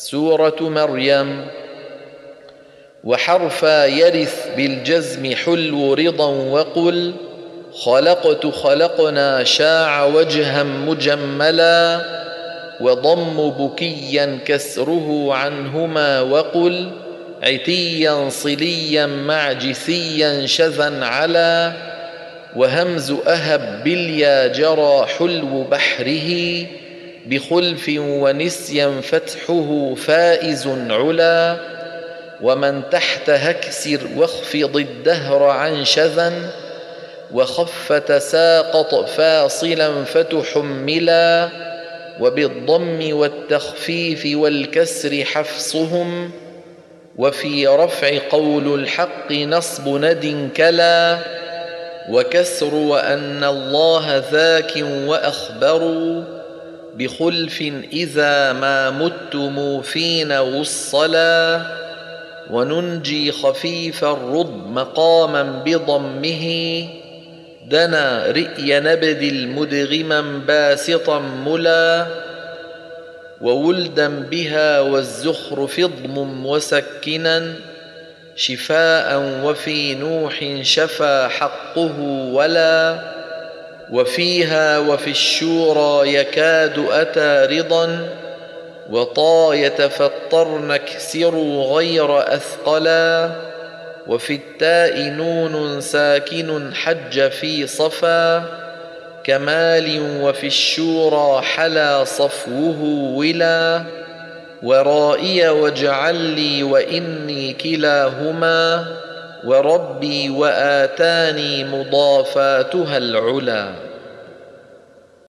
سورة مريم. وحرفا يرث بالجزم حلو رضا وقل خلقت خلقنا شاع وجها مجملا وضم بكيا كسره عنهما وقل عتيا صليا معجسيا شذا على وهمز أهب باليا جرى حلو بحره بخلف ونسيا فتحه فائز علا ومن تحت هكسر واخفض الدهر عن شذا وخفت ساقط فاصلا فتحملا وبالضم والتخفيف والكسر حفصهم وفي رفع قول الحق نصب ند كلا وكسر وأن الله ذاك وأخبروا بخلف إذا ما متم فينا والصلاة وننجي خفيف الرض مقاما بضمه دنا رئي نبذ المدغما باسطا ملا وولدا بها والزخرف اضمم وسكنا شفاء وفي نوح شفى حقه ولا وفيها وفي الشورى يكاد أتى رضا وطا يتفطرن اكسروا غير أثقلا وفي التاء نون ساكن حج في صفا كمال وفي الشورى حلا صفوه ولا ورائي واجعل لي وإني كلاهما وربي وآتاني مضافاتها العلا.